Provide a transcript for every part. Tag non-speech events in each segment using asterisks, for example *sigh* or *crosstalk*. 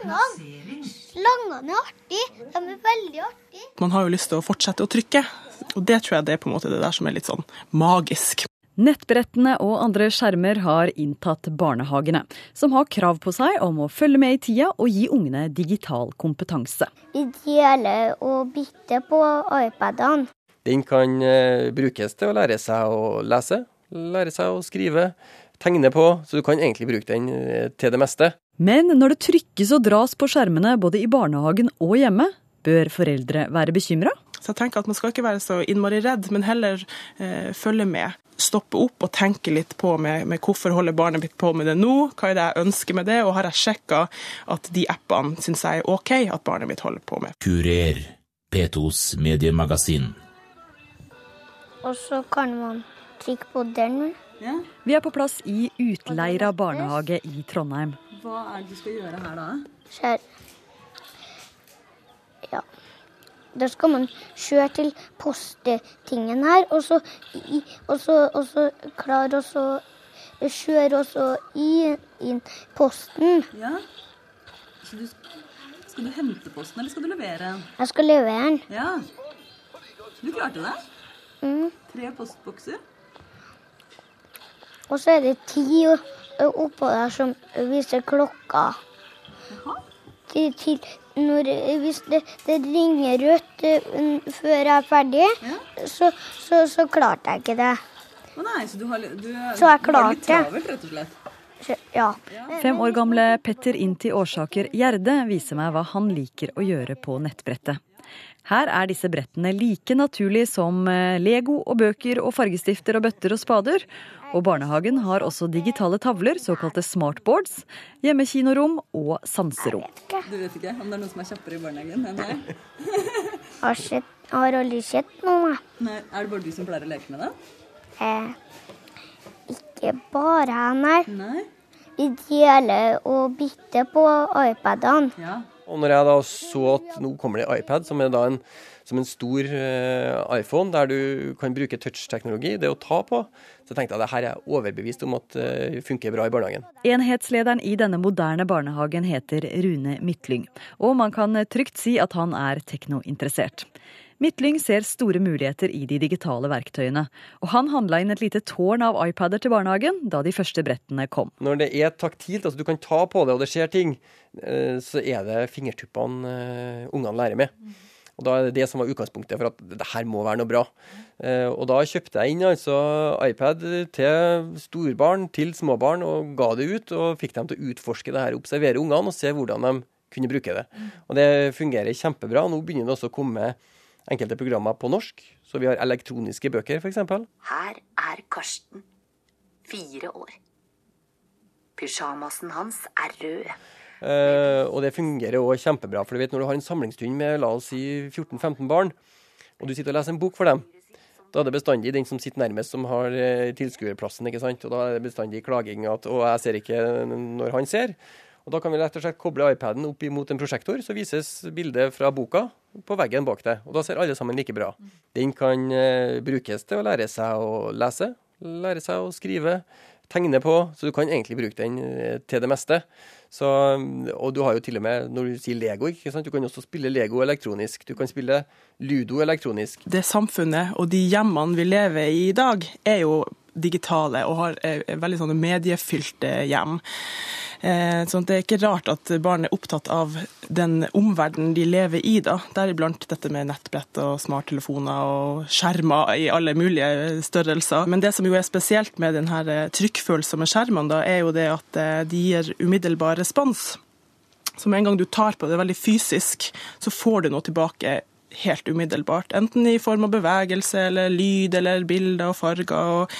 slangene. Slangene er artig. De er veldig artige. Man har jo lyst til å fortsette å trykke, og det tror jeg det er på en måte det der som er litt sånn magisk. Nettbrettene og andre skjermer har inntatt barnehagene, som har krav på seg om å følge med i tida og gi ungene digital kompetanse. Vi deler og bytter på iPadene. Den kan eh, brukes til å lære seg å lese, lære seg å skrive, tegne på, så du kan egentlig bruke den eh, til det meste. Men når det trykkes og dras på skjermene både i barnehagen og hjemme, bør foreldre være bekymra? Så jeg tenker at man skal ikke være så innmari redd, men heller eh, følge med. Stoppe opp og tenke litt på med, med, hvorfor holder barnet mitt på med det nå, hva er det jeg ønsker med det, og har jeg sjekka at de appene syns jeg er OK at barnet mitt holder på med. Kurer, P2s mediemagasin. Og så kan man trykke på den. Ja. Vi er på plass i Utleira barnehage i Trondheim. Hva er det du skal gjøre her da? Kjør. Ja. Da skal man kjøre til postetingen her, og så, i, og så, og så klare å så kjøre også i, inn posten. Ja. Så du, skal du hente posten, eller skal du levere den? Jeg skal levere den. Ja. Du klarte det? Mm. Tre postbokser. Og så er det ti oppå der som viser klokka. Til, til når, hvis det, det, ringer rødt uh, før jeg er ferdig, Ja. så, så, så klarte jeg ikke det. Å nei, så du har, du, Så jeg du har litt klarte. travelt, rett og slett? Ja. Fem år gamle Petter Inti Årsaker Gjerde viser meg hva han liker å gjøre på nettbrettet. Her er disse brettene like naturlig som eh, Lego og bøker og fargestifter og bøtter og spader. Og barnehagen har også digitale tavler, såkalte smartboards, hjemmekinorom og sanserom. Du vet ikke om det er noen som er kjappere i barnehagen enn deg? *laughs* Har, har aldri sett noen, Nei, Er det bare du som pleier å leke med det? Eh, ikke bare nei. Nei. Vi deler og bytter på iPadene. Ja. Og når jeg da så at nå kommer det iPad, som er da en, som en stor eh, iPhone, der du kan bruke touch-teknologi, det å ta på, så tenkte jeg at det her er overbevist om at det funker bra i barnehagen. Enhetslederen i denne moderne barnehagen heter Rune Midtlyng, og man kan trygt si at han er teknointeressert. Midtlyng ser store muligheter i de digitale verktøyene, og han handla inn et lite tårn av iPader til barnehagen da de første brettene kom. Når det er taktilt, altså du kan ta på det og det skjer ting, eh, så er det fingertuppene eh, ungene lærer med. Og Da er det det som var utgangspunktet for at det her må være noe bra. Eh, Og da kjøpte jeg inn altså iPad til storbarn, til småbarn, og ga det ut. Og fikk dem til å utforske det her, observere ungene og se hvordan de kunne bruke det. Og det fungerer kjempebra. Nå begynner det også å komme enkelte programmer på norsk. Så vi har elektroniske bøker, f.eks. Her er Karsten, fire år. Pysjamasen hans er rød. Eh, og det fungerer òg kjempebra. For du vet når du har en samlingstund med la oss si 14-15 barn, og du sitter og leser en bok for dem, da er det bestandig den som sitter nærmest, som har eh, tilskuerplassen. ikke sant? Og da er det bestandig klaging at 'å, jeg ser ikke når han ser'. Og Da kan vi rett og slett koble iPaden opp imot en prosjektor, så vises bildet fra boka på veggen bak deg. Og da ser alle sammen like bra. Den kan eh, brukes til å lære seg å lese, lære seg å skrive, tegne på, så du kan egentlig bruke den eh, til det meste. Så, og du har jo til og med, når du sier Lego, ikke sant? du kan også spille Lego elektronisk. Du kan spille Ludo elektronisk. Det samfunnet og de hjemmene vi lever i i dag, er jo digitale og har eh, veldig sånne mediefylte hjem. så sånn det er ikke rart at barn er opptatt av den omverdenen de lever i, da. Deriblant dette med nettbrett og smarttelefoner og skjermer i alle mulige størrelser. Men det som jo er spesielt med denne trykkfølsomme skjermene, da, er jo det at eh, de gir umiddelbar respons. Så med en gang du tar på det veldig fysisk, så får du noe tilbake helt umiddelbart. Enten i form av bevegelse eller lyd eller bilder og farger. og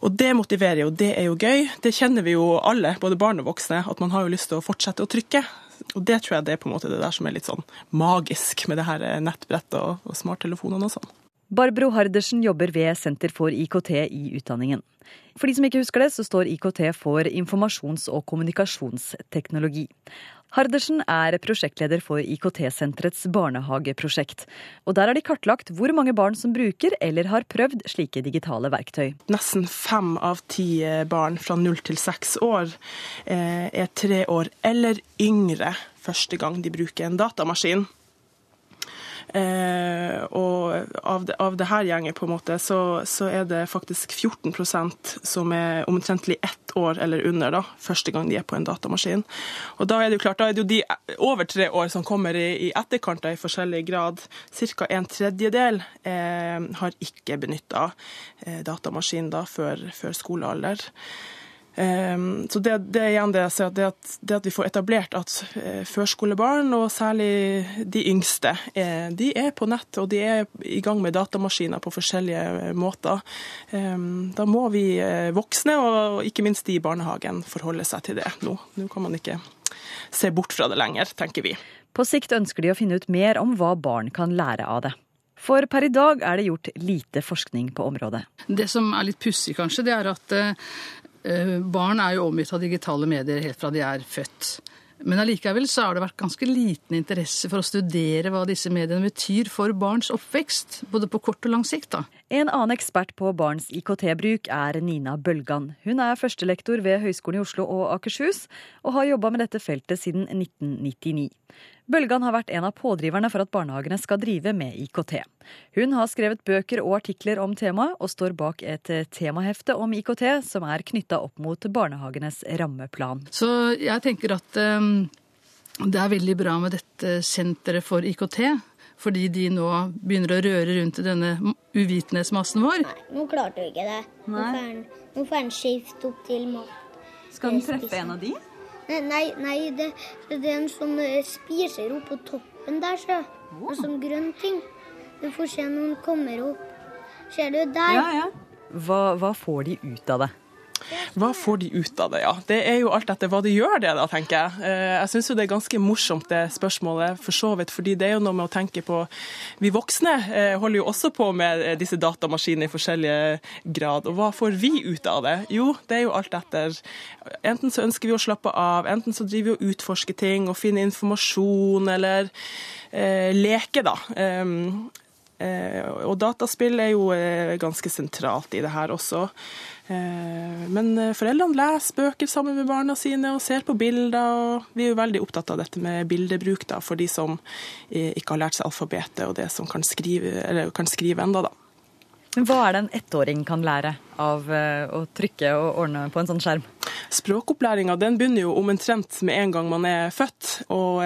og det motiverer jo, det er jo gøy. Det kjenner vi jo alle, både barn og voksne, at man har jo lyst til å fortsette å trykke. Og det tror jeg det er på en måte det der som er litt sånn magisk med det her nettbrettet og, og smarttelefonene og sånn. Barbro Hardersen jobber ved Senter for IKT i utdanningen. For de som ikke husker det, så står IKT for informasjons- og kommunikasjonsteknologi. Hardersen er prosjektleder for IKT-senterets barnehageprosjekt. Og der har de kartlagt hvor mange barn som bruker eller har prøvd slike digitale verktøy. Nesten fem av ti barn fra null til seks år eh, er tre år eller yngre første gang de bruker en datamaskin. Eh, og av det, av det, her gjenget på en måte, så, så, er det faktisk 14% som er omtrentlig ett år eller under da, første gang de er på en datamaskin. Og Da er det jo klart, da er det jo de over tre år som kommer i, i etterkant i forskjellig grad. Ca. en tredjedel eh, har ikke benytta eh, datamaskin da, før, før skolealder. Ehm, så det, det, er igjen det jeg ser, det at, det at vi får etablert at eh, førskolebarn, og særlig de yngste, de er på nett og de er i gang med datamaskiner på forskjellige eh, måter. Ehm, da må vi eh, voksne, og ikke minst de i barnehagen, forholde seg til det nå. Nå kan man ikke se bort fra det lenger, tenker vi. På sikt ønsker de å finne ut mer om hva barn kan lære av det. For per i dag er det gjort lite forskning på området. Det som er litt pussig, kanskje, det er at Eh, barn er jo omgitt av digitale medier helt fra de er født. Men allikevel så har det vært ganske liten interesse for å studere hva disse mediene betyr for barns oppvekst, både på kort og lang sikt. da. En annen ekspert på barns IKT-bruk er Nina Bølgan. Hun er førstelektor ved Høgskolen i Oslo og Akershus, og har jobba med dette feltet siden 1999. Bølgan har vært en av pådriverne for at barnehagene skal drive med IKT. Hun har skrevet bøker og artikler om temaet, og står bak et temahefte om IKT som er knytta opp mot barnehagenes rammeplan. Så jeg tenker at um, det er veldig bra med dette senteret for IKT. Fordi de nå begynner å røre rundt i denne uvitenhetsmassen vår. Nei, nå klarte du ikke det. Nå får han skift opp til mat. Skal den treffe en av de? Nei, nei det, det, er en sånn eh, spiser opp på toppen der, så. En sånn grønn ting. Du får se når den kommer opp. Ser du der? Ja, ja. Hva, hva får de ut av det? Hva får de ut av det, ja. Det er jo alt etter hva de gjør det, da, tenker jeg. Eh, jeg syns jo det er ganske morsomt, det spørsmålet, for så vidt. Fordi det er jo noe med å tenke på Vi voksne eh, holder jo også på med eh, disse datamaskinene i forskjellige grad. Og hva får vi ut av det? Jo, det er jo alt etter. Enten så ønsker vi å slappe av, enten så driver vi og utforsker ting og finner informasjon, eller eh, leke, da. Um, og dataspill er jo ganske sentralt i det her også. Eh, men eh, foreldrene leser bøker sammen med barna sine og ser på bilder. og Vi er jo veldig opptatt av dette med bildebruk da, for de som eh, ikke har lært seg alfabetet og det som kan skrive, eller kan skrive enda da. Hva er det en ettåring kan lære av å trykke og ordne på en sånn skjerm? Språkopplæringa begynner jo omtrent med en gang man er født. og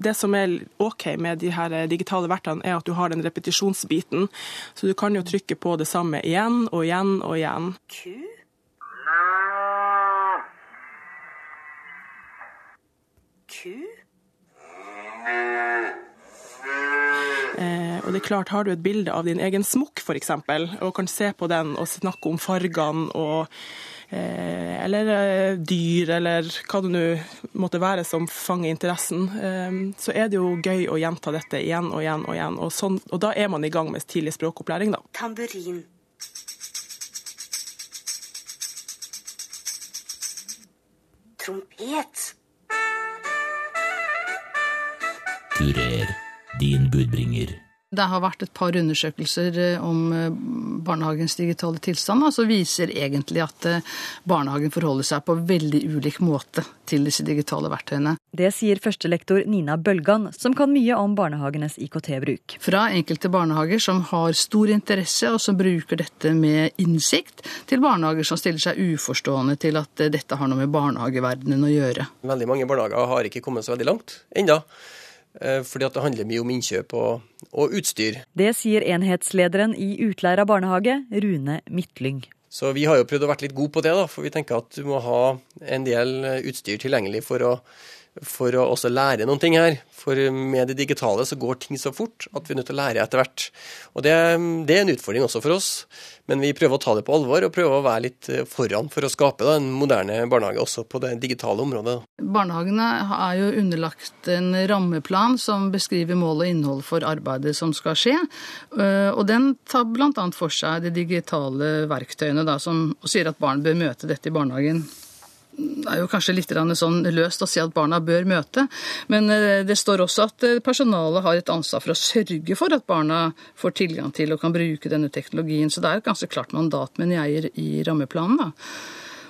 det som er OK med de her digitale verktøyene, er at du har den repetisjonsbiten. Så du kan jo trykke på det samme igjen og igjen og igjen. Eh, og det er klart, Har du et bilde av din egen smokk f.eks., og kan se på den og snakke om fargene og Eh, eller eh, dyr, eller hva det nå måtte være som fanger interessen, eh, så er det jo gøy å gjenta dette igjen og igjen og igjen. Og, sånn, og da er man i gang med tidlig språkopplæring, da. Tamburin. Trompet. Durer, din budbringer. Det har vært et par undersøkelser eh, om eh, barnehagens digitale tilstand, som viser egentlig at eh, barnehagen forholder seg på veldig ulik måte til disse digitale verktøyene. Det sier førstelektor Nina Bølgan, som kan mye om barnehagenes IKT-bruk. Fra enkelte barnehager som har stor interesse og som bruker dette med innsikt, til barnehager som stiller seg uforstående til at dette har noe med barnehageverdenen å gjøre. Veldig mange barnehager har ikke kommet så veldig langt ennå. Eh, fordi at det handler mye om innkjøp og, og utstyr. Det sier enhetslederen i Utleira barnehage, Rune Midtlyng. Så vi har jo prøvd å være litt gode på det, da, for vi tenker at du må ha en del utstyr tilgjengelig for å for å også lære noen ting her. For med det digitale så går ting så fort at vi er nødt til å lære etter hvert. Og det, det er en utfordring også for oss, men vi prøver å ta det på alvor og prøver å være litt eh, foran for å skape da, en moderne barnehage også på det digitale området. Barnehagene er jo underlagt en rammeplan som beskriver mål og innhold for arbeidet som skal skje. Eh, Og den tar bl.a. for seg de digitale verktøyene, da, som sier at barn bør møte dette i barnehagen. Er jo kanskje litt sånn løst å si at barna bør møte, men eh, det står også at eh, personalet har et ansvar for å sørge for at barna får tilgang til og kan bruke denne teknologien. Så det er et ganske klart mandat, mener jeg, i rammeplanen. da.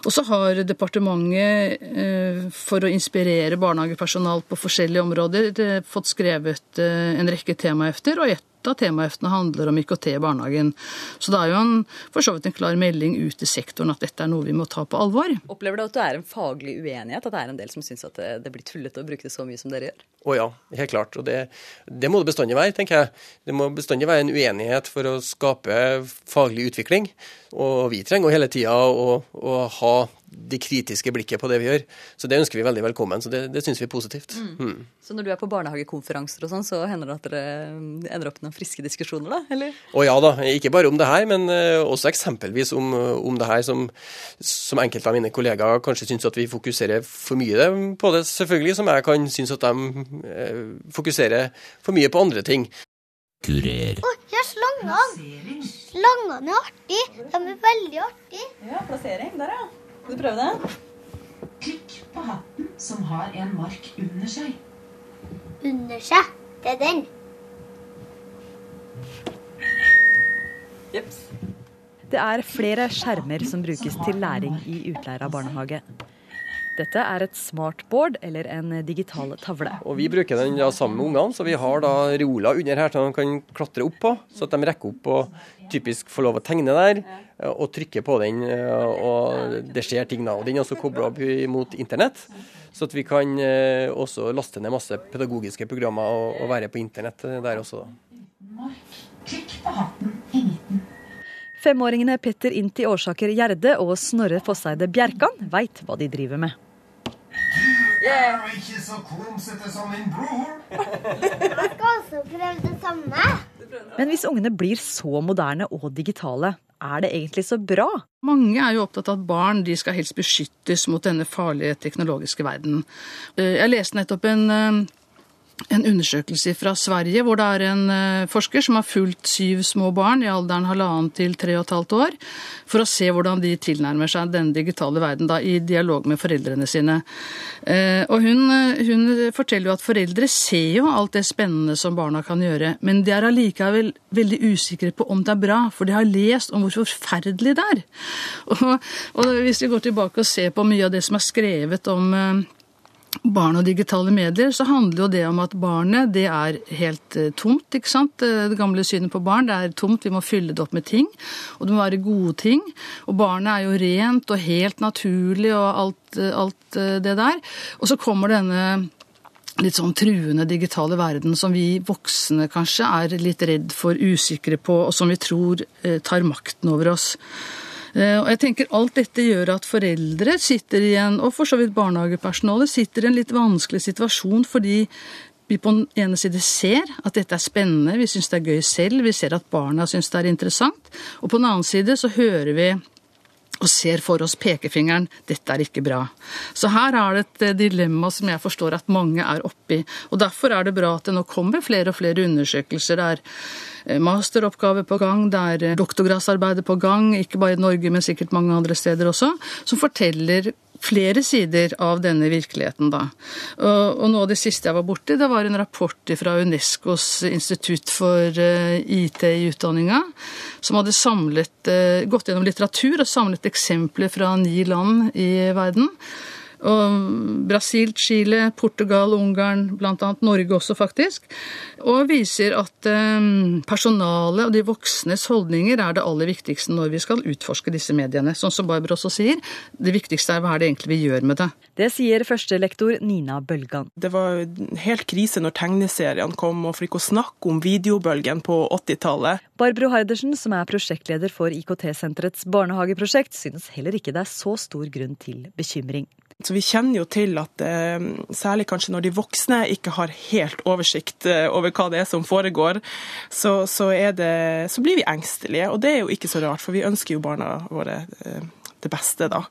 Og så har departementet, eh, for å inspirere barnehagepersonal på forskjellige områder, fått skrevet en rekke temahefter, og et av temaheftene handler om IKT i barnehagen. Så det er jo en, for så vidt en klar melding ut til sektoren at dette er noe vi må ta på alvor. Opplever du at det er en faglig uenighet? At det er en del som syns at det blir tullete å bruke det så mye som dere gjør? Å ja, helt klart. Og det, det må det bestandig være, tenker jeg. Det må bestandig være en uenighet for å skape faglig utvikling. Og vi trenger hele tida å, å ha det kritiske blikket på det vi gjør. Så det ønsker vi veldig velkommen. Så det, det syns vi er positivt. Mm. Så når du er på barnehagekonferanser og sånn, så hender det at dere ender opp med noen friske diskusjoner, da? Eller? Å ja da, ikke bare om det her, men eh, også eksempelvis om, om det her som, som enkelte av mine kollegaer kanskje syns at vi fokuserer for mye på det, selvfølgelig, som jeg kan synes at de eh, fokuserer for mye på andre ting. Kurer. Å, har slangene. Slangene er artig. De er veldig artige. Ja, plassering. Der, ja. Skal du prøve det? Klikk på hatten som har en mark under seg. Under seg. Det er den. Jeps. Det er flere skjermer som brukes til læring i utleira barnehage. Dette er et smartboard eller en digital tavle. Og Vi bruker den ja, sammen med ungene, så vi har da reoler under her som de kan klatre opp på. Så at de rekker opp og typisk får lov å tegne der, og trykke på den. Og det skjer ting da. Og Den er også kobla opp mot internett, så at vi kan eh, også laste ned masse pedagogiske programmer og, og være på internett der også. da. Trykk på hatten i midten. Femåringene Petter Inti Årsaker Gjerde og Snorre Fosseide Bjerkan veit hva de driver med. Ikke så klumsete som din bror. Jeg skal også prøve det samme. Men hvis ungene blir så moderne og digitale, er det egentlig så bra? Mange er jo opptatt av at barn de skal helst beskyttes mot denne farlige teknologiske verden. Eh, Jeg leste nettopp en, eh, en undersøkelse fra Sverige, hvor det er en eh, forsker som har fulgt syv små barn i alderen halvannen til tre og et halvt år, for å se hvordan de tilnærmer seg den digitale verden da, i dialog med foreldrene sine. Eh, Og hun, eh, hun forteller jo at foreldre ser jo alt det spennende som barna kan gjøre, men de er allikevel veldig usikre på om det er bra, for de har lest om hvor forferdelig det er. *laughs* Og, og hvis vi går tilbake og ser på mye av det som er skrevet om barn og digitale medier, så handler jo det om at barnet det er helt eh, tomt. ikke sant? Eh, Det gamle synet på barn det er tomt, vi må fylle det opp med ting. Og det må være gode ting. Og barnet er jo rent og helt naturlig og alt, eh, alt det der. Og så kommer denne litt sånn truende digitale verden som vi voksne kanskje er litt redd for, usikre på, og som vi tror tar makten over oss. Eh, Og jeg tenker Alt dette gjør at foreldre sitter i en, og for så vidt barnehagepersonalet sitter i en litt vanskelig situasjon fordi vi på den ene side ser at dette er spennende, vi syns det er gøy selv, vi ser at barna syns det er interessant. Og på den annen side så hører vi og ser for oss pekefingeren 'dette er ikke bra'. Så her er det et eh, dilemma som jeg forstår at mange er oppi. Og Derfor er det bra at det nå kommer flere og flere undersøkelser. Er eh, masteroppgave på gang, det er eh, doktorgradsarbeidet på gang, ikke bare i Norge, men sikkert mange andre steder også, som forteller flere sider av denne virkeligheten. da. Og, Noe av det siste jeg var borti, det var en rapport fra Unescos institutt for eh, IT i utdanninga, som hadde samlet, eh, gått gjennom litteratur og samlet eksempler fra ni land i verden. Og Brasil, Chile, Portugal, Ungarn, bl.a. Norge også, faktisk. Og viser at eh, personalet og de voksnes holdninger er det aller viktigste når vi skal utforske disse mediene. Sånn som Barbro også sier, det viktigste er hva er det egentlig vi gjør med det. Det sier førstelektor Nina Bølgan. Det var helt krise når tegneseriene kom, og for ikke å snakke om videobølgen på 80-tallet. Barbro Heidersen, som er prosjektleder for IKT-senterets barnehageprosjekt, synes heller ikke det er så stor grunn til bekymring. Så Vi kjenner jo til at eh, særlig kanskje når de voksne ikke har helt oversikt eh, over hva det er som foregår, så, så, det, så, blir vi engstelige. Og det er jo ikke så rart, for vi ønsker jo barna våre eh, det beste, da.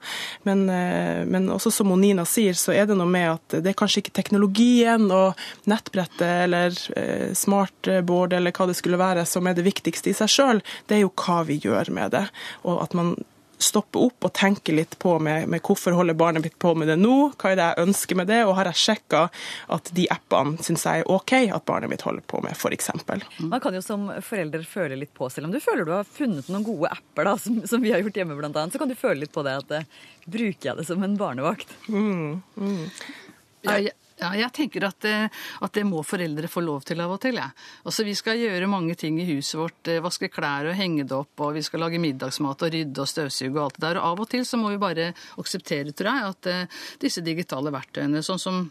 Men, men, også som Nina sier, så er det noe med at det er kanskje ikke teknologien og nettbrettet eller smartboard eller hva det skulle være som er det viktigste i seg sjøl, det er jo hva vi gjør med det. Og at man stoppe opp og tenke litt på med, med, hvorfor holder barnet mitt på med det nå, hva er det jeg ønsker med det, og har jeg sjekka at de appene syns jeg er OK at barnet mitt holder på med, f.eks. Man kan jo som forelder føle litt på, selv om du føler du har funnet noen gode apper da, som, som vi har gjort hjemme annet, så kan du føle litt på det at eh, bruker jeg det som en barnevakt? Mm, mm. Ja, ja, jeg tenker at eh, at det, må foreldre få lov til av og til. Ja. Altså, vi skal gjøre mange ting i huset vårt. Eh, vaske klær og henge det opp, og vi skal lage middagsmat og rydde og støvsuge og alt det der. Og av og til så må vi bare akseptere, tror jeg, at uh, disse digitale verktøyene, sånn som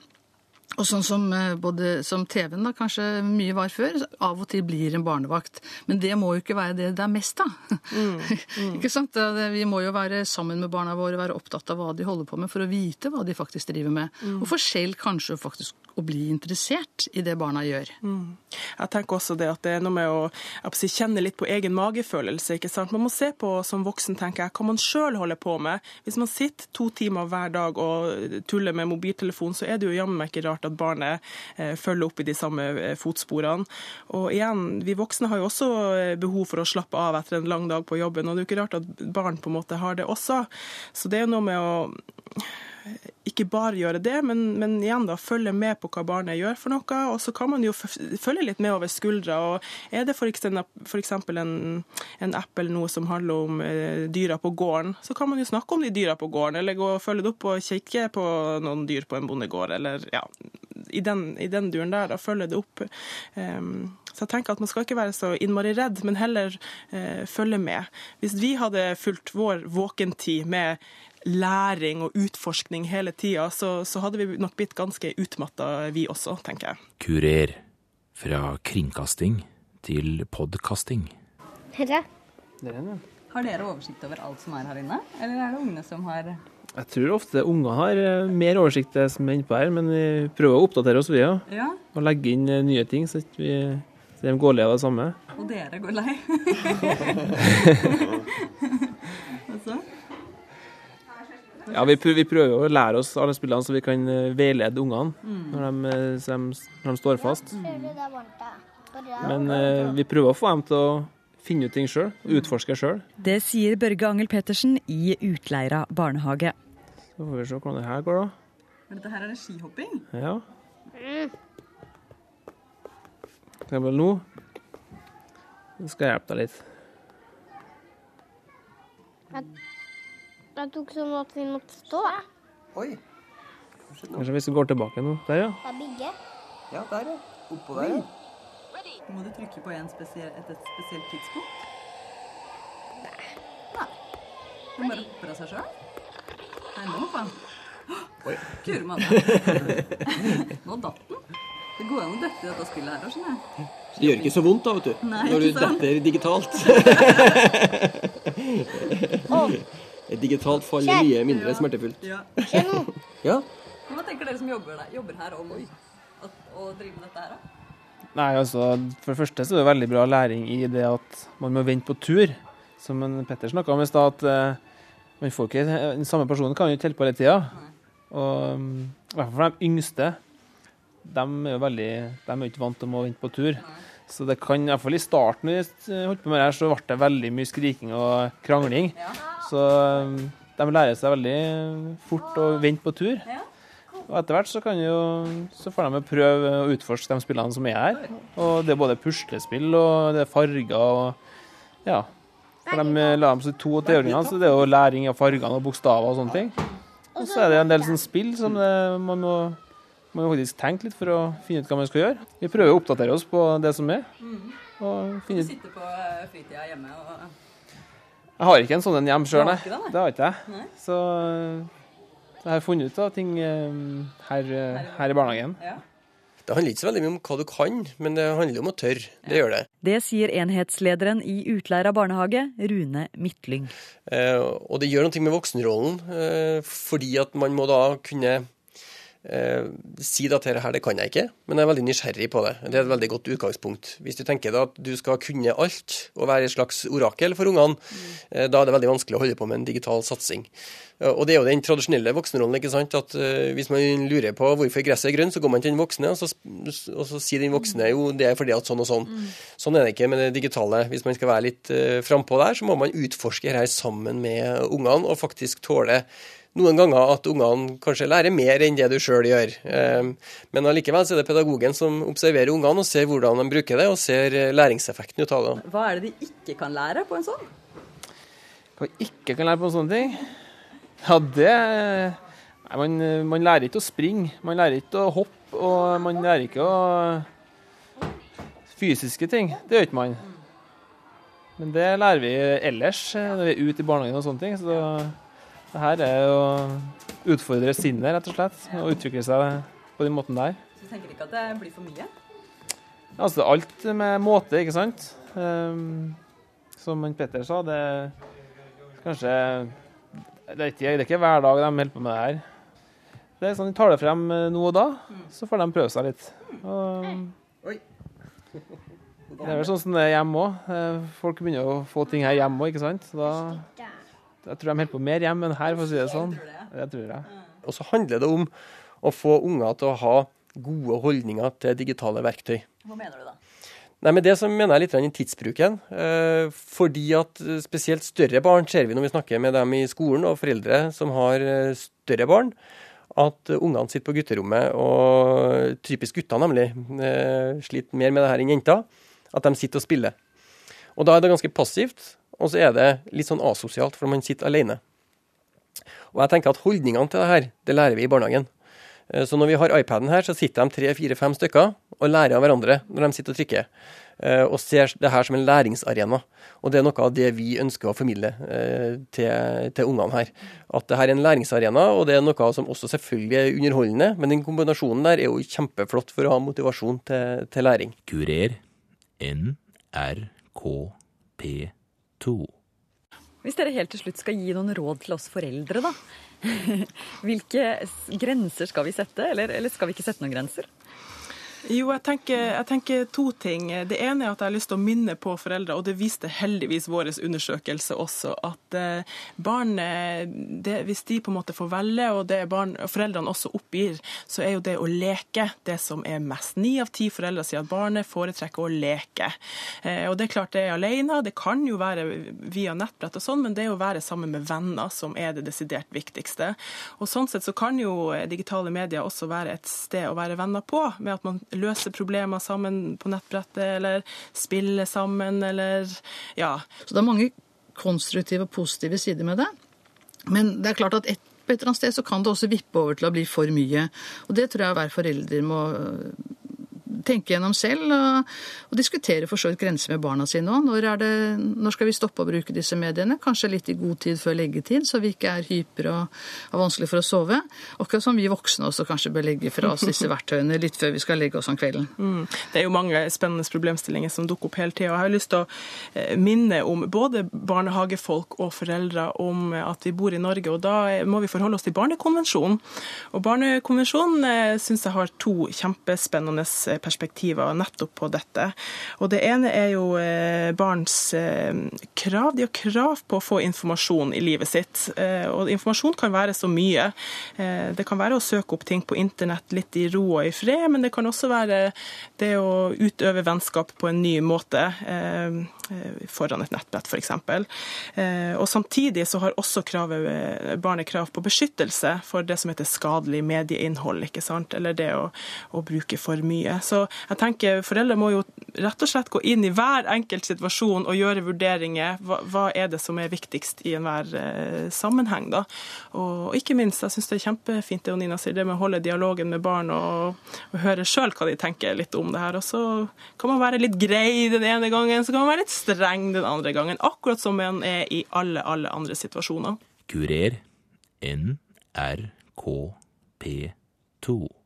og sånn som, eh, både, som TV-en da, kanskje mye var før, av og til blir en barnevakt. Men det må jo ikke være det det er mest av. Mm, *laughs* mm. ikke sant? Vi må jo være sammen med barna våre, være opptatt av hva de holder på med, for å vite hva de faktisk driver med. Mm. Og for selv kanskje faktisk å bli interessert i det barna gjør. Mm. Jeg tenker også det at det er noe med å si, kjenne litt på egen magefølelse. ikke sant? Man må se på som voksen, tenker jeg, hva man sjøl holder på med. Hvis man sitter to timer hver dag og tuller med mobiltelefon, så er det jo jammen meg ikke rart at barnet eh, følger opp i de samme eh, fotsporene. Og igjen, vi voksne har jo også eh, behov for å slappe av etter en lang dag på jobben, og det er jo ikke rart at barn på en måte har det også. Så det er noe med å ikke bare gjøre det, men, men, igjen da følge med på hva barnet gjør for noe. Og så kan man jo følge litt med over skuldra. og Er det f.eks. En, en app eller noe som handler om eh, dyra på gården, så kan man jo snakke om de dyra på gården, eller gå og følge det opp og kikke på noen dyr på en bondegård, eller ja, i den, i den duren der, da følge det opp. Um, så jeg tenker at Man skal ikke være så innmari redd, men heller eh, følge med. Hvis vi hadde fulgt vår våkentid med læring og utforskning hele tida, så, så, hadde vi nok blitt ganske utmatta, vi også, tenker jeg. Kurer. Fra kringkasting til podkasting. Herre. Har dere oversikt over alt som er her inne, eller er det ungene som har Jeg tror ofte ungene har eh, mer oversikt det som er innpå her, men vi prøver å oppdatere oss, vi òg. Ja. Og legge inn eh, nye ting, så, vi, så de går lei av det samme. Og dere går lei? *laughs* *laughs* Ja, vi prøver, vi prøver, å lære oss alle spillene så vi kan eh, veilede ungene mm. når, de, de, når, de, står fast. Mm. Men eh, vi prøver å få dem til å finne ut ting sjøl, utforske sjøl. Det sier Børge Angel Pettersen i Utleira barnehage. Så får vi se hvordan det her går, da. Men dette her er det skihopping? Ja. For nå Nå skal jeg hjelpe deg litt. Jeg tok sånn at vi måtte stå. Oi. Kanskje hvis vi går tilbake nå. Der, ja. Det er Bigge. Ja, der, ja. Oppå der, ja. Må du trykke på spesiell, et, et spesielt tidspunkt? Nei. Nei. Den bare hopper av seg sjøl? Nei, nå hoppa den. Oi. Kurmann. nå datt den. Det går an å dette i dette spillet her, skjønner jeg. Det gjør ikke så vondt da, vet du. Nei, når du detter digitalt. oh. Et digitalt fall er mye mindre smertefullt. Ja. *laughs* ja. Hva tenker dere som jobber, der, jobber her om å, å drive med dette her, da? Nei, altså, For det første så er det veldig bra læring i det at man må vente på tur. Som en Petter snakka om i stad, at uh, man får ikke, den samme personen kan jo ikke holde på hele tida. Og um, i hvert fall for de yngste. De er jo veldig, de er ikke vant til å vente på tur. Nei. Så det kan, i hvert fall i starten når jeg holdt på med det her, så ble det veldig mye skriking og krangling. Så um, de lærer seg veldig fort å vente på tur. Og etter hvert så, jo, så får de prøve å utforske de spillene som er her. Og det er både puslespill og det er farger og ja. For de la dem så to- og treåringene, så det er jo læring av fargene og bokstaver og sånne ting. Og så er det en del sånn spill som det, man må man må faktisk tenke litt for å finne ut hva man skal gjøre. Vi prøver å oppdatere oss på det som er. Mm. Du sitter på eh, fritida hjemme og Jeg har ikke en sånn en hjemme sjøl, nei. Det har ikke jeg. Nei. Så jeg har funnet ut av ting eh, her, her, i barnehagen. Ja. Det handler ikke så veldig mye om hva du kan, men det handler om å tørre. Det gjør det. Det sier enhetslederen i Utleira barnehage, Rune Midtlyng. Eh, og det gjør noe med voksenrollen, eh, fordi at man må da kunne eh, si at dette her, det kan jeg ikke, men jeg er veldig nysgjerrig på det. Det er et veldig godt utgangspunkt. Hvis du tenker da at du skal kunne alt og være et slags orakel for ungene, eh, da er det veldig vanskelig å holde på med en digital satsing. Eh, Og det er jo den tradisjonelle voksenrollen. ikke sant? At eh, Hvis man lurer på hvorfor gresset er grønt, så går man til den voksne, og så, og så sier den voksne jo det er fordi at sånn og sånn. Sånn er det ikke med det digitale. Hvis man skal være litt frampå der, så må man utforske her sammen med ungene, og faktisk tåle noen ganger at ungene kanskje lærer mer enn det du sjøl gjør. Eh, Men allikevel er det pedagogen som observerer ungene og ser hvordan de bruker det, og ser eh, læringseffekten ut av det. Hva er det de ikke kan lære på en sånn? Hva de ikke kan lære på en sånn ting? Ja, det Nei, man, man lærer ikke å springe, man lærer ikke å hoppe, og man lærer ikke å Fysiske ting, det gjør ikke man. Men det lærer vi ellers eh, når vi er ute i barnehagen og sånne ting. Så det her er å utfordre sinnet, rett og slett. Og utvikle seg på den måten der. Så du tenker ikke at det blir for mye? Altså alt med måte, ikke sant. Um, som Petter sa, det er kanskje det er, ikke, det er ikke hver dag de holder på med det her. Det er sånn De tar det frem eh, nå og da, så får de prøve seg litt. Og, det er vel sånn som det er hjemme òg. Folk begynner å få ting her hjemme òg, ikke sant. Så da, jeg tror de holder på mer hjemme enn her, for å si det sånn. Det tror jeg. Og så handler det om å få unger til å ha gode holdninger til digitale verktøy. Hva mener du da? Nei, med det så mener jeg litt i tidsbruken. Eh, fordi at spesielt større barn ser vi når vi snakker med dem i skolen, og foreldre som har eh, større barn, at ungene sitter på gutterommet, og typisk gutter nemlig, eh, sliter mer med det her enn jenter, at de sitter og spiller. Og da er det ganske passivt, og så er det litt sånn asosialt, for man sitter alene. Og jeg tenker at holdningene til det her, det lærer vi i barnehagen. Eh, Så når vi har iPaden her, så sitter de tre, fire, fem stykker og lærer av hverandre når de sitter og trykker. eh, Og ser det her som en læringsarena. Og det er noe av det vi ønsker å formidle eh, til, til ungene her. At det her er en læringsarena, og det er noe som også selvfølgelig er underholdende. Men den kombinasjonen der er jo kjempeflott for å ha motivasjon til, til læring. Kurer NRK-P2. Hvis dere helt til slutt skal gi noen råd til oss foreldre, da. *laughs* Hvilke grenser skal vi sette, eller, eller skal vi ikke sette noen grenser? Jo, jeg tenker, jeg tenker to ting. Det ene er at jeg har lyst til å minne på foreldre, og det viste heldigvis vår undersøkelse også, at eh, barn, det, hvis de på en måte får velge, og det barn, foreldrene også oppgir, så er jo det å leke det som er mest. Ni av ti foreldre sier at barnet foretrekker å leke. Eh, og det er klart det er alene, det kan jo være via nettbrett og sånn, men det er å være sammen med venner som er det desidert viktigste. Og sånn sett så kan jo digitale medier også være et sted å være venner på, med at man løser problemer sammen på nettbrettet, eller spille sammen, eller ja. Så det er mange konstruktive og positive sider med det. Men det er klart at et, på et eller annet sted så kan det også vippe over til å bli for mye. Og det tror jeg hver forelder må tenke gjennom selv, og, og diskutere for så vidt grenser med barna sine òg. Når, når skal vi stoppe å bruke disse mediene? Kanskje litt i god tid før leggetid, så vi ikke er hyper og har vanskelig for å sove. Akkurat som vi voksne også kanskje bør legge fra oss disse verktøyene litt før vi skal legge oss om kvelden. Mm. Det er jo mange spennende problemstillinger som dukker opp hele tida. Jeg har lyst til å eh, minne om både barnehagefolk og foreldre om at vi bor i Norge, og da må vi forholde oss til Barnekonvensjonen. Og Barnekonvensjonen eh, syns jeg har to kjempespennende eh, perspektiver nettopp på dette. Og Det ene er jo eh, barns eh, krav. De har krav på å få informasjon i livet sitt. Eh, Og informasjon kan være så mye. Det kan være å søke opp ting på internett litt i ro og i fred, men det kan også være det å utøve vennskap på en ny måte foran et nettbrett, f.eks. Og samtidig så har også kravet, eh, barnet krav på beskyttelse for det som heter skadelig medieinnhold, ikke sant? eller det å, å bruke for mye. Så jeg tenker foreldre må jo rett og slett gå inn i hver enkelt situasjon og gjøre vurderinger. Hva, hva er det som er viktigst i enhver eh, sammenheng, da? Og ikke minst, jeg syns det er kjempefint det Nina sier, det med å holde dialogen med barn og, og høre sjøl hva de tenker litt om det her. Og så kan man være litt grei den ene gangen, så kan man være litt streng den andre gangen. Akkurat som man er i alle, alle andre situasjoner. Kurer NRK-P2.